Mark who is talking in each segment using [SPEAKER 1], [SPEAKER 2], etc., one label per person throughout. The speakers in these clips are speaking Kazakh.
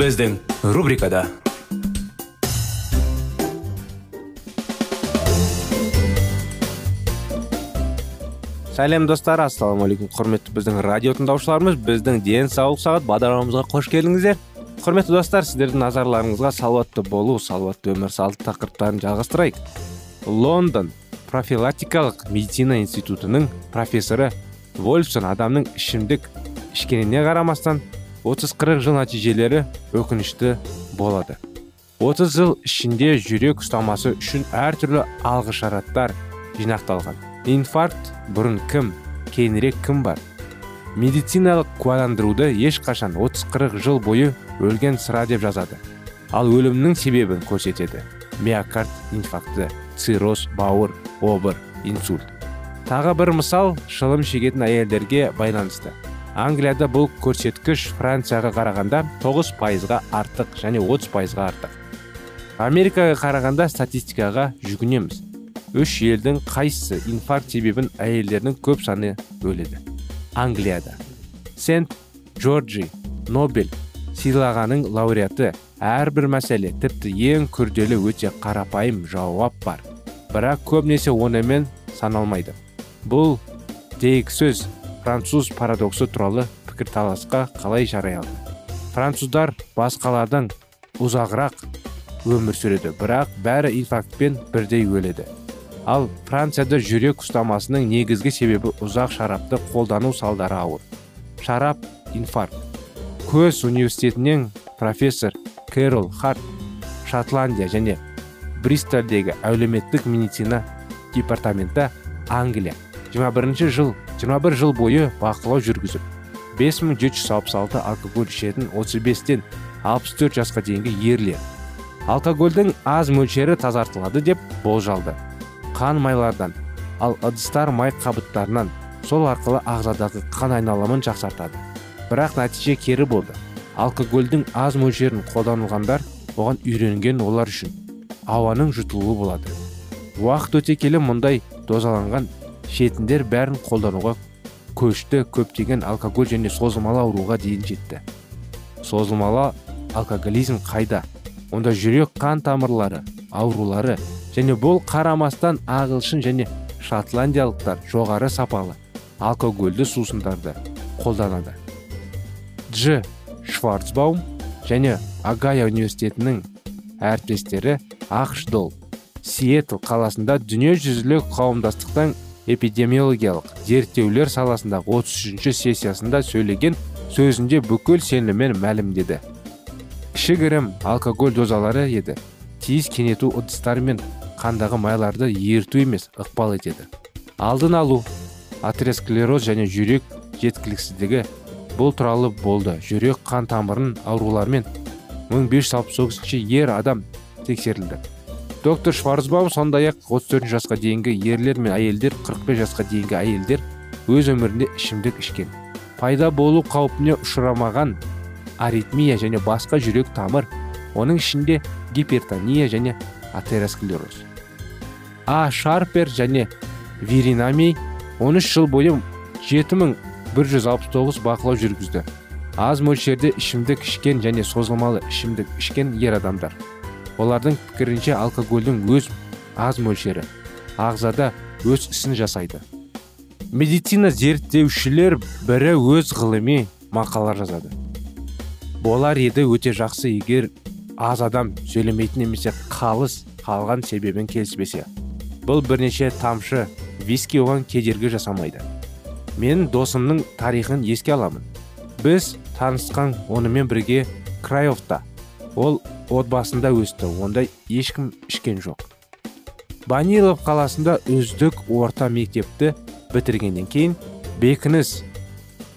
[SPEAKER 1] Біздің рубрикада сәлем достар ассалаумағалейкум құрметті біздің радио тыңдаушыларымыз біздің денсаулық сағат бағдарламамызға қош келдіңіздер құрметті достар сіздердің назарларыңызға салауатты болу салауатты өмір салты тақырыптарын жалғастырайық лондон профилактикалық медицина институтының профессоры вольфсон адамның ішімдік ішкеніне қарамастан 30-40 жыл нәтижелері өкінішті болады. 30 жыл ішінде жүрек ұстамасы үшін әртүрлі алғышараттар жинақталған. Инфаркт бұрын кім кейінірек кім бар? Медициналық куәландыруды ешқашан 30-40 жыл бойы өлген сыра деп жазады. Ал өлімнің себебін көрсетеді. Миокард инфаркті цирроз бауыр обыр инсульт. Тағы бір мысал шылым шегетін әйелдерге байланысты. Англияда бұл көрсеткіш францияға қарағанда 9 пайызға артық және 30 пайызға артық. Америкаға қарағанда статистикаға жүгінеміз. Үш елдің қайсысы инфаркт себебін әйелдердің көп саны өледі англияда. Сент джорджи нобель сыйлағаның лауреаты әрбір мәселе тіпті ең күрделі өте қарапайым жауап бар. Бірақ көбінесе онымен саналмайды. Бұл сөз. Француз парадоксы туралы пікірталасқа қалай жарай алды француздар басқалардан ұзағырақ өмір сүреді бірақ бәрі инфарктпен бірдей өледі. Ал францияда жүрек ұстамасының негізгі себебі ұзақ шарапты қолдану салдары ауыр. Шарап инфаркт. Көз университетінен профессор кэрол харт шотландия және бристольдегі әлеуметтік медицина департаменті англия 21 жыл 21 жыл бойы бақылау жүргізіп 5766 алкоголь ішетін 35-тен 64 жасқа дейінгі ерлер. Алкогольдің аз мөлшері тазартылады деп болжалды. Қан майлардан ал ыдыстар май қабыттарынан сол арқылы ағзадағы қан айналымын жақсартады. Бірақ нәтиже кері болды. Алкогольдің аз мөлшерін қолданылғандар оған үйренген олар үшін ауаның жұтылуы болады. Уақыт өте келе мұндай дозаланған шетіндер бәрін қолдануға көшті. Көптеген алкоголь және созылмалы ауруға дейін жетті. Созылмалы алкоголизм қайда? Онда жүрек қан тамырлары аурулары және бұл қарамастан ағылшын және шотландиялықтар жоғары сапалы алкогольді сусындарды қолданады. Дж. Шварцбаум және агая университетінің әріптестері ақш дол сиэтл қаласында дүниежүзілік қауымдастықтың эпидемиологиялық зерттеулер саласындағы 33 сессиясында сөйлеген сөзінде бүкіл сеніммен мәлімдеді. Кішігірім алкоголь дозалары еді. Тиіс кенету ыдыстар мен қандағы майларды ерту емес ықпал етеді. Алдын алу атеросклероз және жүрек жеткіліксіздігі бұл туралы болды. Жүрек қан тамырын аурулармен 1569 ер адам тексерілді. Доктор шварцбаум сондай ақ 34 жасқа дейінгі ерлер мен әйелдер 45 жасқа дейінгі әйелдер өз өмірінде ішімдік ішкен. Пайда болу қаупіне ұшырамаған аритмия және басқа жүрек тамыр оның ішінде гипертония және атеросклероз. А шарпер және виринами 13 жыл бойы 7169 бақылау жүргізді. Аз мөлшерде ішімдік ішкен және созылмалы ішімдік ішкен ер адамдар. Олардың пікірінше алкогольдің өз аз мөлшері ағзада өз ісін жасайды. Медицина зерттеушілер бірі өз ғылыми мақалалар жазады. Болар еді өте жақсы егер аз адам сөйлемейтін немесе қалыс қалған себебін келіспесе. Бұл бірнеше тамшы виски оған кедергі жасамайды. Мен досымның тарихын еске аламын. Біз танысқан онымен бірге краевта ол отбасында өсті онда ешкім ішкен жоқ. Банилов қаласында үздік орта мектепті бітіргеннен кейін бекініс.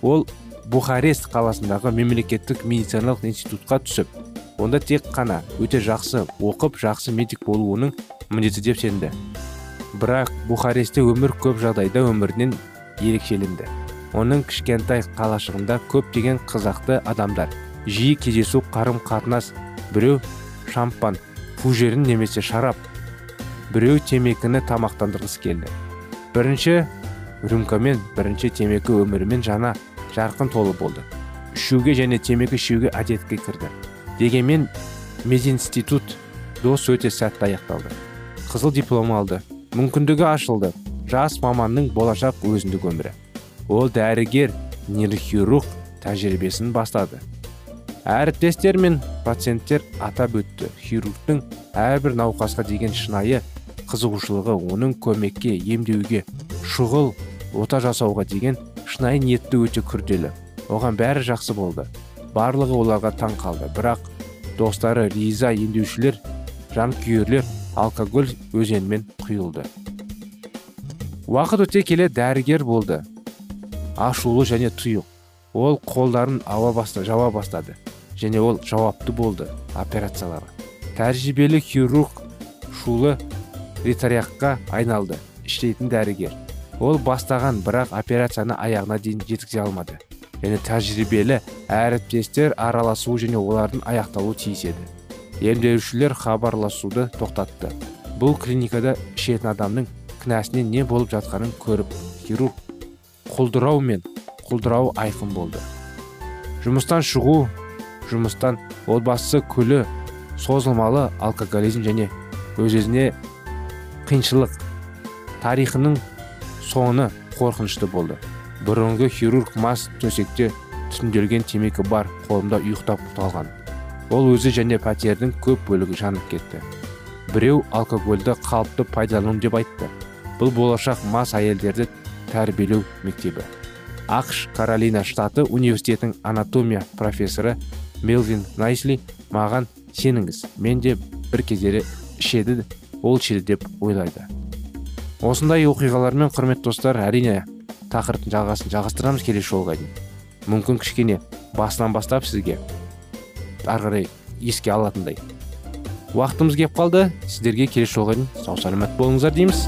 [SPEAKER 1] Ол бухарест қаласындағы мемлекеттік медициналық институтқа түсіп онда тек қана өте жақсы оқып жақсы медик болу оның міндеті деп сенді. Бірақ бухарестте өмір көп жағдайда өмірінен ерекшеленді. Оның кішкентай қалашығында көптеген қызақты адамдар жиі кездесу қарым қатынас біреу шампан фужерін немесе шарап біреу темекіні тамақтандырғысы келді. Бірінші рюмкамен бірінші темекі өмірімен жаңа жарқын толы болды. Ішуге және темекі шеуге әдетке кірді. Дегенмен мединститут дос өте сәтті аяқталды. Қызыл диплом алды мүмкіндігі ашылды жас маманның болашақ өзіндік өмірі. Ол дәрігер нейрохирург тәжірибесін бастады. Әріптестер мен пациенттер атап өтті. Хирургтың әрбір науқасқа деген шынайы қызығушылығы оның көмекке емдеуге шұғыл ота жасауға деген шынайы ниетті өте күрделі. Оған бәрі жақсы болды. Барлығы оларға таң қалды. Бірақ достары риза емдеушілер жанкүйерлер алкоголь өзенімен құйылды. Уақыт өте келе дәрігер болды. Ашулы және тұйық. Ол қолдарын ауа баста, жауа бастады. Және ол жауапты болды операцияларға. Тәжірибелі хирург шулы ретаряққа айналды іштейтін дәрігер. Ол бастаған бірақ операцияны аяғына дейін жеткізе алмады. Және тәжірибелі әріптестер араласуы және олардың аяқталуы тиіс еді. Емделушілер хабарласуды тоқтатты. Бұл клиникада ішетін адамның кінәсіне не болып жатқанын көріп хирург құлдырау мен құлдырау айқын болды. Жұмыстан шығу жұмыстан отбасы күлі созылмалы алкоголизм және өз өзіне қиыншылық тарихының соңы қорқынышты болды. Бұрынғы хирург мас төсекте түтінделген темекі бар қолында ұйықтап қалған ол өзі және пәтердің көп бөлігі жанып кетті. Біреу алкогольді қалыпты пайдалану деп айтты. Бұл болашақ мас әйелдерді тәрбиелеу мектебі. Ақш каролина штаты университетінің анатомия профессоры мелвин найсли маған сеніңіз. Мен де бір кездері ішеді ол ішеді деп ойлайды. Осындай оқиғалармен құрметті достар әрине тақырыптың жалғасын жалғастырамыз келесі жолға дейін. Мүмкін кішкене басынан бастап сізге ары қарай еске алатындай. Уақытымыз кеп қалды. Сіздерге келесі жолға дейін сау саламат болыңыздар дейміз.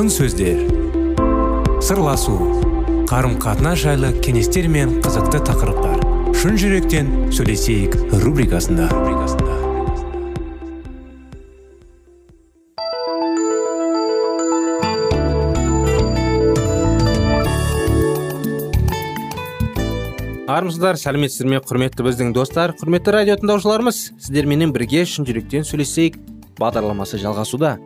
[SPEAKER 2] Алтын сөздер. Сырласу қарым қатынас жайлы кеңестер мен қызықты тақырыптар. Шын жүректен сөйлесейік рубрикасында.
[SPEAKER 1] Армысыздар сәлеметсіздер ме? Құрметті біздің достар құрметті радио тыңдаушыларымыз. Сіздерменен бірге шын жүректен сөйлесейік бағдарламасы жалғасуда.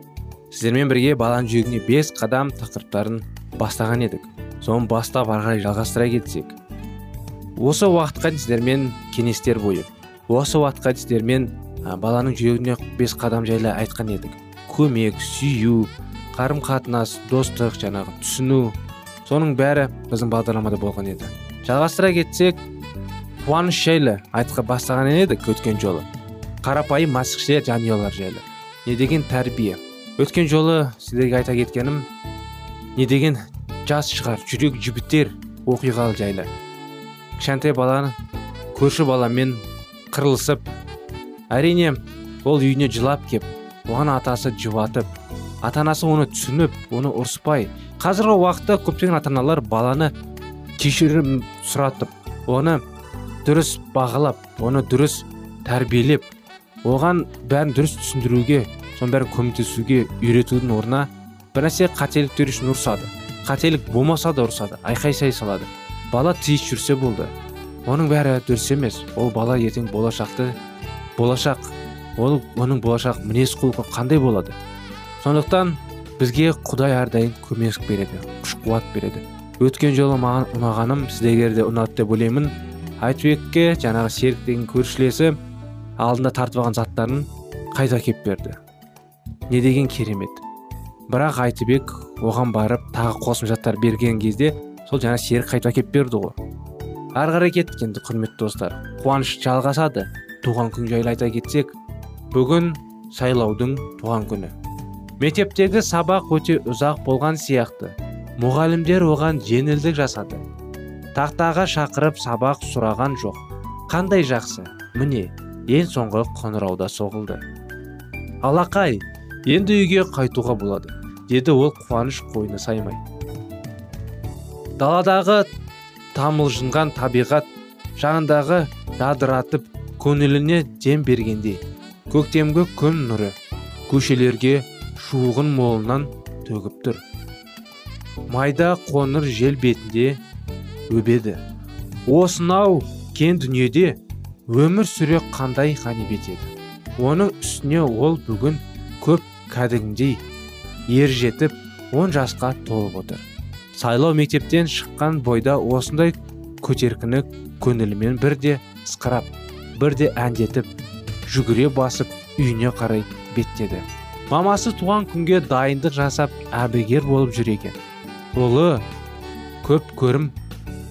[SPEAKER 1] Сіздермен бірге баланың жүрегіне бес қадам тақырыптарын бастаған едік. Соны бастап ары қарай жалғастыра кетсек осы уақытқа дейін сіздермен кеңестер бойы осы уақытқа дейін сіздермен баланың жүрегіне бес қадам жайлы айтқан едік. Көмек сүю қарым қатынас достық жаңағы түсіну соның бәрі біздің бағдарламада болған еді. Жалғастыра кетсек қуаныш жайлы айтқа бастаған едік өткен жолы. Қарапайым мәсіхше жанұялар жайлы. Не деген тәрбие өткен жолы сіздерге айта кеткенім не деген жас шығар жүрек жібітер оқиға жайлы. Кішкентай баланы көрші баламен қырылысып әрине ол үйіне жылап кеп оған атасы жұбатып ата анасы оны түсініп оны ұрыспай қазіргі уақытта көптеген ата аналар баланы кешірім сұратып оны дұрыс бағалап оны дұрыс тәрбиелеп оған бәрін дұрыс түсіндіруге соның бәрін көмектесуге үйретудің орнына бір нәрсе қателіктер үшін ұрсады. Қателік болмаса да ұрсады айқай сай салады. Бала тиіс жүрсе болды. Оның бәрі дұрыс емес. Ол бала ертең болашақты болашақ. Ол оның болашақ мінез құлқы қандай болады? Сондықтан бізге құдай әрдайым көмек береді күш қуат береді. Өткен жолы маған ұнағаным сіздерге де ұнады деп ойлаймын. Айтбекке жаңағы серік деген көршілесі алдында тартып алған заттарын қайта әкеп берді. Не деген керемет. Бірақ айтбек оған барып тағы қосымшаттар берген кезде сол жаңа серік қайта әкеп берді ғой. Ары қарай кеттік енді құрметті достар. Қуаныш жалғасады. Туған күн жайлы айта кетсек бүгін сайлаудың туған күні. Мектептегі сабақ өте ұзақ болған сияқты. Мұғалімдер оған жеңілдік жасады. Тақтаға шақырып сабақ сұраған жоқ. Қандай жақсы. Міне ең соңғы қоңырауда соғылды. Алақай енді үйге қайтуға болады деді ол қуаныш қойны саймай. Даладағы тамылжынған табиғат жанындағы жадыратып көңіліне дем бергендей көктемгі күн нұры көшелерге шуғын молынан төгіп тұр. Майда қоңыр жел бетінде өбеді. Осынау кен дүниеде өмір сүре қандай ғанибет еді? Оның үстіне ол бүгін кәдімгідей ер жетіп он жасқа толып отыр. Сайлау мектептен шыққан бойда осындай көтеркіні көңілімен бірде ысқырап бірде әндетіп жүгіре басып үйіне қарай беттеді. Мамасы туған күнге дайындық жасап әбігер болып жүр екен. Ұлы көп көрім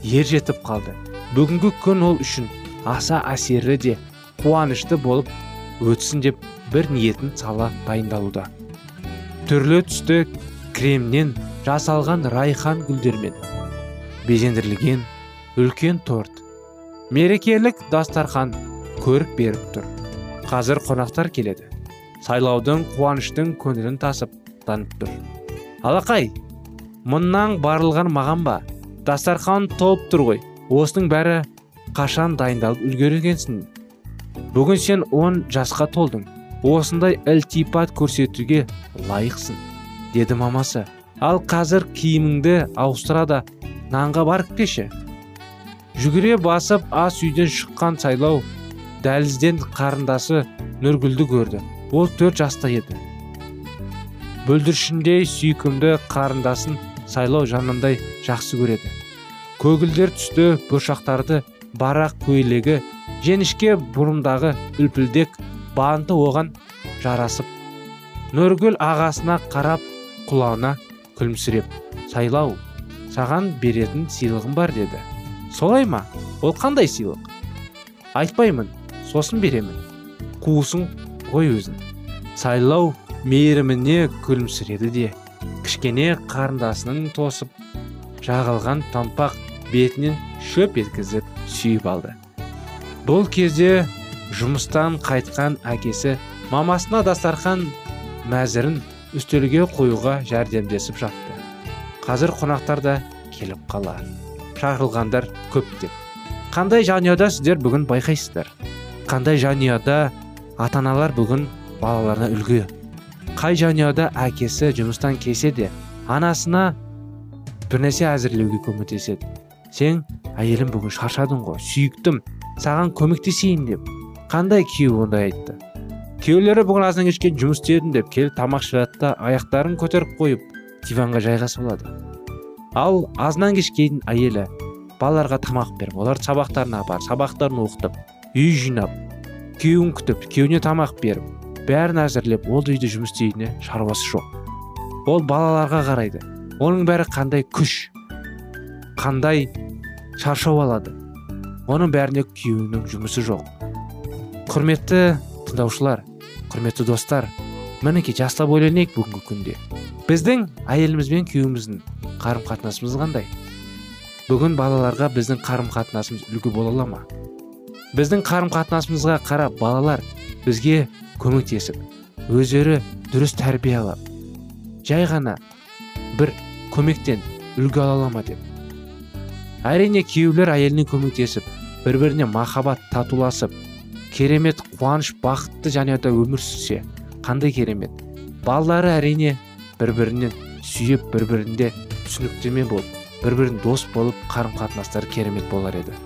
[SPEAKER 1] ер жетіп қалды. Бүгінгі күн ол үшін аса әсерлі де қуанышты болып өтсін деп бір ниетін сала дайындалуда. Түрлі түсті кремнен жасалған райхан гүлдермен. Безендірілген үлкен торт. Мерекелік дастархан көрік беріп тұр. Қазір қонақтар келеді. Сайлаудың қуаныштың көңілін тасып танып тұр. Алақай мұннан барылған маған ба? Дастархан толып тұр ғой. Осының бәрі қашан дайындалып үлгергенсің бүгін сен он жасқа толдың. Осындай ілтипат көрсетуге лайықсың деді мамасы. Ал қазір киіміңді ауыстыра да нанға барып кеші жүгіре басып ас үйден шыққан сайлау дәлізден қарындасы нұргүлді көрді. Ол төрт жаста еді. Бүлдіршіндей сүйкімді қарындасын сайлау жанындай жақсы көреді. Көгілдер түсті бұршақтарды барақ көйлегі женішке бұрымдағы үлпілдек банты оған жарасып нұргүл ағасына қарап құлағына күлімсіреп сайлау саған беретін сыйлығым бар деді. Солай ма? Ол қандай сыйлық? Айтпаймын сосын беремін. Қуысың ғой өзін сайлау мейіріміне күлімсіреді де кішкене қарындасының тосып жағылған томпақ бетінен шөп еткізіп сүйіп алды. Бұл кезде жұмыстан қайтқан әкесі мамасына дастархан мәзірін үстелге қоюға жәрдемдесіп жатты. Қазір қонақтар да келіп қалар. Шақырылғандар көптеп қандай жанұяда сіздер бүгін байқайсыздар? Қандай жанұяда ата аналар бүгін балаларына үлгі? Қай жанұяда әкесі жұмыстан келсе де анасына бірнәрсе әзірлеуге көмектеседі? Сен әйелім бүгін шаршадың ғой сүйіктім. Саған көмектесейін деп. Қандай күйеу ондай айтты? Күйеулері бүгін азан кешке жұмыс істедім деп келіп тамақ ішіп да аяқтарын көтеріп қойып диванға жайғасып алады ал азынан кешке дейін әйелі балаларға тамақ беріп оларды сабақтарына апарып сабақтарын оқытып үй жинап күйеуін күтіп күйеуіне тамақ беріп бәрін әзірлеп ол үйде жұмыс істейтініне шаруасы жоқ. Ол балаларға қарайды оның бәрі қандай күш қандай шаршау алады? Оның бәріне күйеуінің жұмысы жоқ. Құрметті тыңдаушылар құрметті достар мінекей жастап ойланайық бүгінгі күнде. Біздің әйеліміз бен күйеуіміздің қарым қатынасымыз қандай? Бүгін балаларға біздің қарым қатынасымыз үлгі бола ала ма? Біздің қарым қатынасымызға қарап балалар бізге көмектесіп өздері дұрыс тәрбие алып жай ғана бір көмектен үлгі ала ала ма деп. Әрине күйеулер әйеліне көмектесіп бір біріне махаббат татуласып керемет қуаныш бақытты жанұяда өмір сүрсе қандай керемет? Балалары әрине бір бірінен сүйіп бір бірінде түсініктеме болып бір бірін дос болып қарым қатынастары керемет болар еді.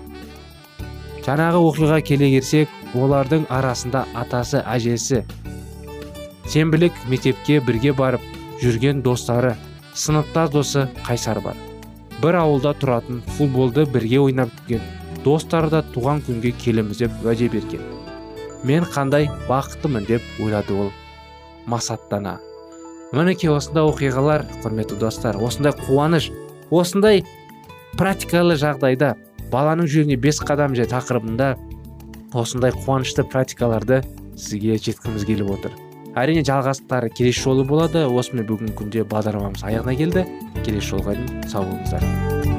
[SPEAKER 1] Жаңағы оқиға келе келсек олардың арасында атасы әжесі сенбілік мектепке бірге барып жүрген достары сыныптас досы қайсар бар. Бір ауылда тұратын футболды бірге ойнап жүрген достары да туған күнге келеміз деп уәде берген. Мен қандай бақыттымын? деп ойлады ол. Масаттана. Мінекей осындай оқиғалар құрметті достар осындай қуаныш осындай практикалы жағдайда баланың жүрегіне бес қадам же тақырыбында осындай қуанышты практикаларды сізге жеткізгіміз келіп отыр. Әрине жалғастықтары келесі жолы болады. Осымен бүгінгі күнде бағдарламамыз аяғына келді. Келесі жолға дейін сау болыңыздар.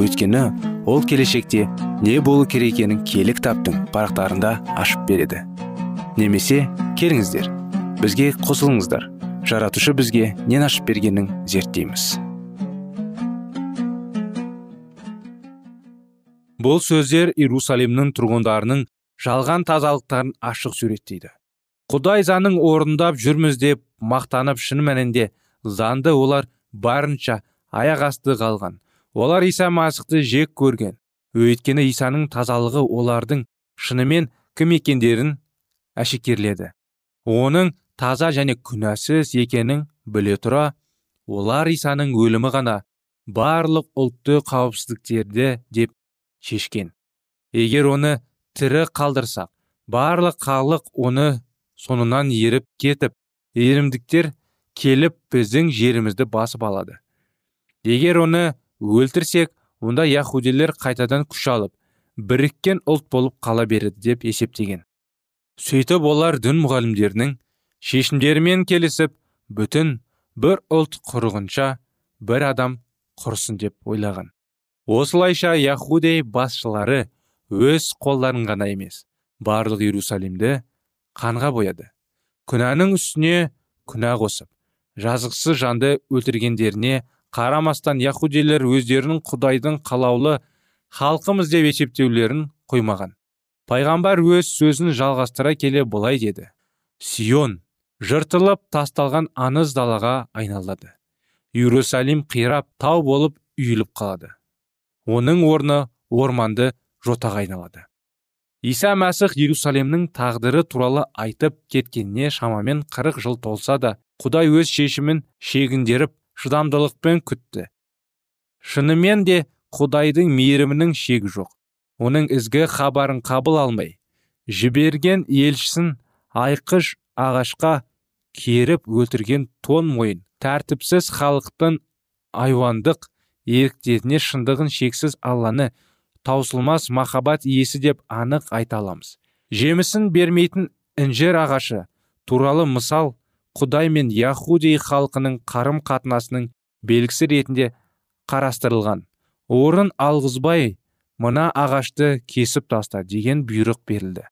[SPEAKER 1] Өйткені ол келешекте не болу керек екенін киелі кітаптың парақтарында ашып береді. Немесе келіңіздер бізге қосылыңыздар. Жаратушы бізге нен ашып бергенін зерттейміз. Бұл сөздер иерусалимнің тұрғындарының жалған тазалықтарын ашық суреттейді. Құдай заңын орындап жүрміз деп мақтанып шын мәнінде заңды олар барынша аяқ асты қалған. Олар иса масықты жек көрген. Өйткені исаның тазалығы олардың шынымен кім екендерін әшекерледі. Оның таза және күнәсіз екенін біле тұра олар исаның өлімі ғана барлық ұлтты қауіпсіздіктерді деп шешкен. Егер оны тірі қалдырсақ барлық халық оны соңынан еріп кетіп ерімдіктер келіп біздің жерімізді басып алады. Егер оны өлтірсек онда яхудилер қайтадан күш алып біріккен ұлт болып қала береді деп есептеген. Сөйтіп олар дін мұғалімдерінің шешімдерімен келісіп бүтін бір ұлт құрығынша бір адам құрсын деп ойлаған. Осылайша яхудей басшылары өз қолдарын ғана емес барлық иерусалимді қанға бояды. Күнәнің үстіне күнә қосып жазықсыз жанды өлтіргендеріне қарамастан яхудилер өздерінің құдайдың қалаулы халқымыз деп есептеулерін қоймаған. Пайғамбар өз сөзін жалғастыра келе былай деді. Сион жыртылып тасталған аңыз далаға айналады. Иерусалим қирап тау болып үйіліп қалады. Оның орны орманды жотаға айналады. Иса мәсіх иерусалимнің тағдыры туралы айтып кеткеніне шамамен қырық жыл толса да құдай өз шешімін шегіндеріп шыдамдылықпен күтті. Шынымен де құдайдың мейірімінің шегі жоқ. Оның ізгі хабарын қабыл алмай жіберген елшісін айқыш ағашқа керіп өлтірген тон мойын тәртіпсіз халықтың айуандық еріктеріне шындығын шексіз алланы таусылмас махаббат иесі деп анық айта аламыз. Жемісін бермейтін інжір ағашы туралы мысал құдай мен яхудей халқының қарым қатынасының белгісі ретінде қарастырылған. Орын алғызбай мына ағашты кесіп таста деген бұйрық берілді.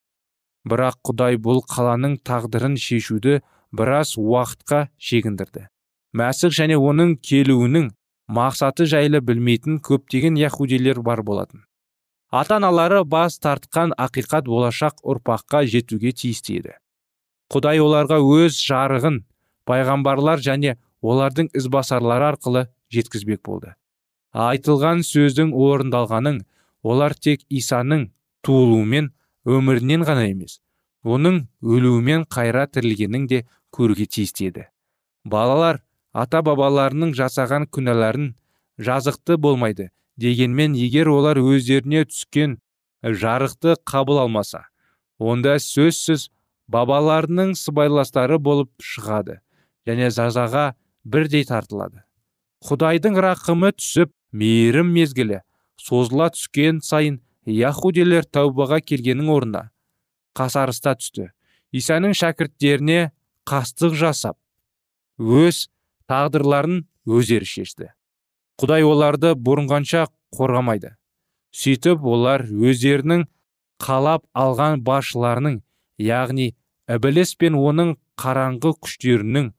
[SPEAKER 1] Бірақ құдай бұл қаланың тағдырын шешуді біраз уақытқа шегіндірді. Мәсіх және оның келуінің мақсаты жайлы білмейтін көптеген яхудилер бар болатын. Ата аналары бас тартқан ақиқат болашақ ұрпаққа жетуге тиісті еді. Құдай оларға өз жарығын пайғамбарлар және олардың ізбасарлары арқылы жеткізбек болды. Айтылған сөздің орындалғанын олар тек исаның туылуымен өмірінен ғана емес оның өлуімен қайра тірілгенін де көруге тиісті еді. Балалар ата бабаларының жасаған күнәларын жазықты болмайды дегенмен егер олар өздеріне түскен жарықты қабыл алмаса онда сөзсіз бабаларының сыбайластары болып шығады және жазаға бірдей тартылады. Құдайдың рақымы түсіп мейірім мезгілі созыла түскен сайын яхудилер тәубаға келгеннің орнына қасарыста түсті. Исаның шәкірттеріне қастық жасап өз тағдырларын өздері шешті. Құдай оларды бұрынғанша қорғамайды. Сөйтіп олар өздерінің қалап алған басшыларының яғни ібіліс пен оның қараңғы күштерінің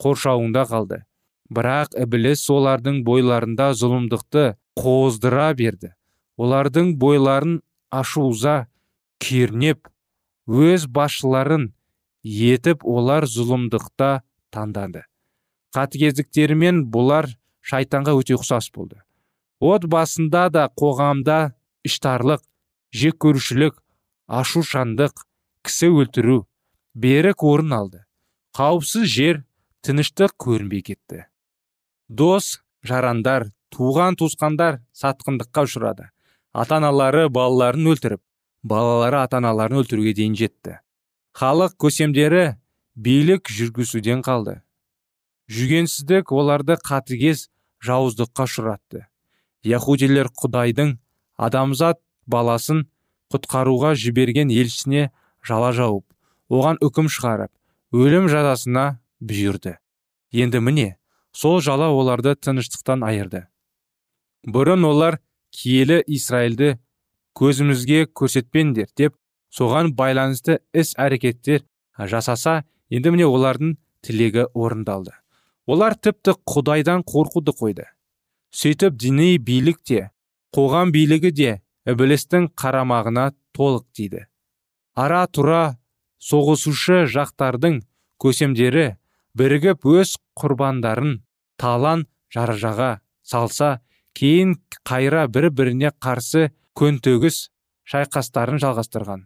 [SPEAKER 1] қоршауында қалды. Бірақ ібіліс олардың бойларында зұлымдықты қоздыра берді. Олардың бойларын ашуыза кернеп өз басшыларын етіп олар зұлымдықта таңданды. Қатыгездіктерімен бұлар шайтанға өте ұқсас болды. От басында да қоғамда іштарлық жек көрушілік ашушандық кісі өлтіру берік орын алды. Қауіпсіз жер тыныштық көрінбей кетті. Дос жарандар туған туысқандар сатқындыққа ұшырады. Ата аналары балаларын өлтіріп балалары ата аналарын өлтіруге дейін жетті. Халық көсемдері билік жүргізуден қалды. Жүгенсіздік оларды қатыгез жауыздыққа ұшыратты. Яхудилер құдайдың адамзат баласын құтқаруға жіберген елшісіне жала жауып оған үкім шығарып өлім жазасына бұйырды. Енді міне сол жала оларды тыныштықтан айырды. Бұрын олар киелі израильді көзімізге көрсетпеңдер деп соған байланысты іс әрекеттер жасаса енді міне олардың тілегі орындалды. Олар тіпті құдайдан қорқуды қойды. Сөйтіп діни билік те қоғам билігі де ібілістің қарамағына толық тиді. Ара тұра соғысушы жақтардың көсемдері бірігіп өз құрбандарын талан жаражаға салса кейін қайра бір біріне қарсы көнтөгіс шайқастарын жалғастырған.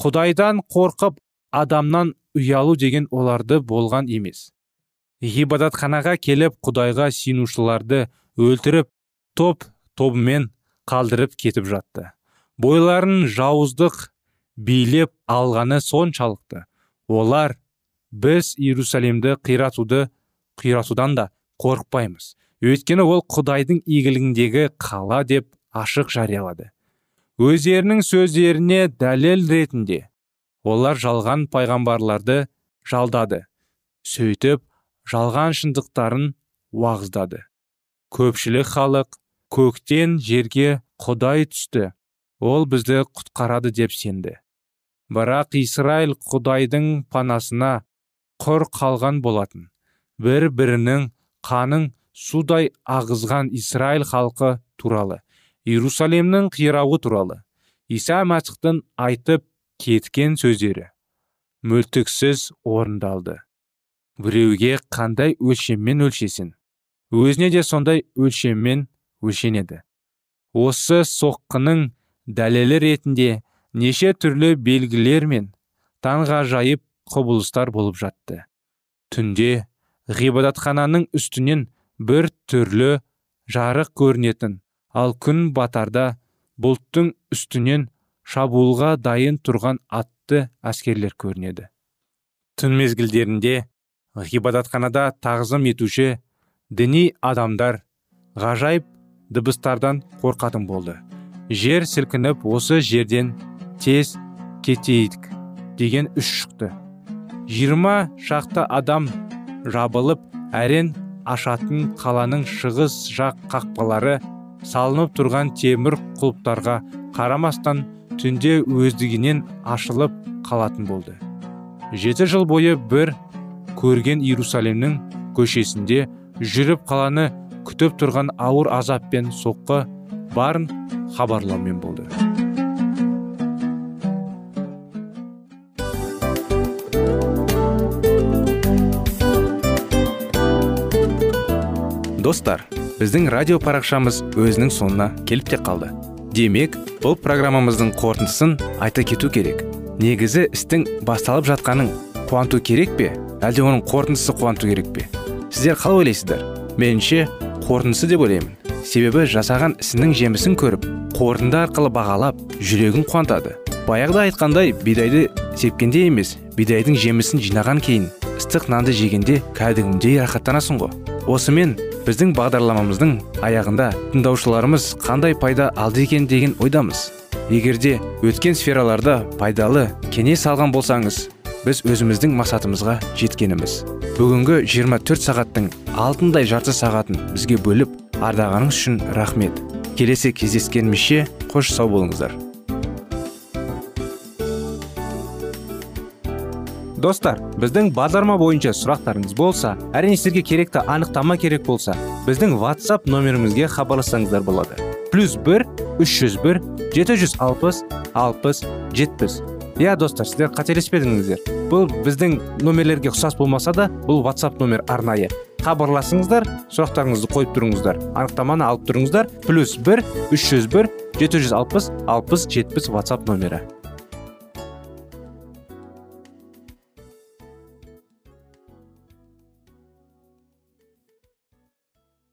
[SPEAKER 2] Құдайдан қорқып адамнан ұялу деген оларды болған емес. Ғибадатханаға келіп құдайға сенушыларды өлтіріп топ тобымен қалдырып кетіп жатты. Бойларын жауыздық билеп алғаны соншалықты. Олар біз иерусалимді қиратуды қиратудан да қорықпаймыз. Өйткені ол құдайдың игілігіндегі қала деп ашық жариялады. Өздерінің сөздеріне дәлел ретінде олар жалған пайғамбарларды жалдады сөйтіп жалған шындықтарын уағыздады. Көпшілік халық көктен жерге құдай түсті. Ол бізді құтқарады деп сенді. Бірақ исраил құдайдың панасына құр қалған болатын. Бір бірінің қанын судай ағызған исраил халқы туралы иерусалимнің қирауы туралы иса мәсіхтің айтып кеткен сөздері мүлтіксіз орындалды. Біреуге қандай өлшеммен өлшесін өзіне де сондай өлшеммен өлшенеді. Осы соққының дәлелі ретінде неше түрлі белгілер мен таңғажайып құбылыстар болып жатты. Түнде ғибадатхананың үстінен бір түрлі жарық көрінетін ал күн батарда бұлттың үстінен шабуылға дайын тұрған атты әскерлер көрінеді. Түн мезгілдерінде ғибадатханада тағзым етуші діни адамдар ғажайып дыбыстардан қорқатын болды. Жер сілкініп осы жерден тез кетейік деген үш шықты. Жиырма шақты адам жабылып әрен ашатын қаланың шығыс жақ қақпалары салынып тұрған темір құлыптарға қарамастан түнде өздігінен ашылып қалатын болды. Жеті жыл бойы бір көрген иерусалимнің көшесінде жүріп қаланы күтіп тұрған ауыр азап пен соққы барын хабарлаумен болды.
[SPEAKER 1] Достар біздің радио парақшамыз өзінің соңына келіп те қалды. Демек бұл программамыздың қорытындысын айта кету керек. Негізі істің басталып жатқаның қуанту керек пе? Әлде оның қорытындысы қуанту керек пе? Сіздер қалай ойлайсыздар? Меніңше қорытындысы деп ойлаймын. Себебі жасаған ісінің жемісін көріп қорытынды арқылы бағалап жүрегін қуантады. Баяғыда айтқандай бидайды сепкенде емес бидайдың жемісін жинаған кейін ыстық нанды жегенде кәдімгідей рахаттанасың ғой. Осымен біздің бағдарламамыздың аяғында тыңдаушыларымыз қандай пайда алды екен деген ойдамыз. Егерде өткен сфераларда пайдалы кеңес алған болсаңыз біз өзіміздің мақсатымызға жеткеніміз. Бүгінгі 24 сағаттың алтындай жарты сағатын бізге бөліп ардағаныңыз үшін рахмет. Келесі кездескенімізше қош сау болыңыздар.
[SPEAKER 2] Достар біздің бағдарлама бойынша сұрақтарыңыз болса әрине сіздерге керекті анықтама керек болса біздің whatsapp нөмірімізге хабарлассаңыздар болады. Плюс бір үш жүз бір жеті жүз алпыс алпыс жетпіс. Иә достар сіздер қателеспедіңіздер. Бұл біздің номерлерге ұқсас болмаса да бұл whatsapp номер арнайы. Хабарласыңыздар сұрақтарыңызды қойып тұрыңыздар. Анықтаманы алып тұрыңыздар. Плюс бір үш жүз бір жеті жүз алпыс алпыс жетпіс whatsapp номері.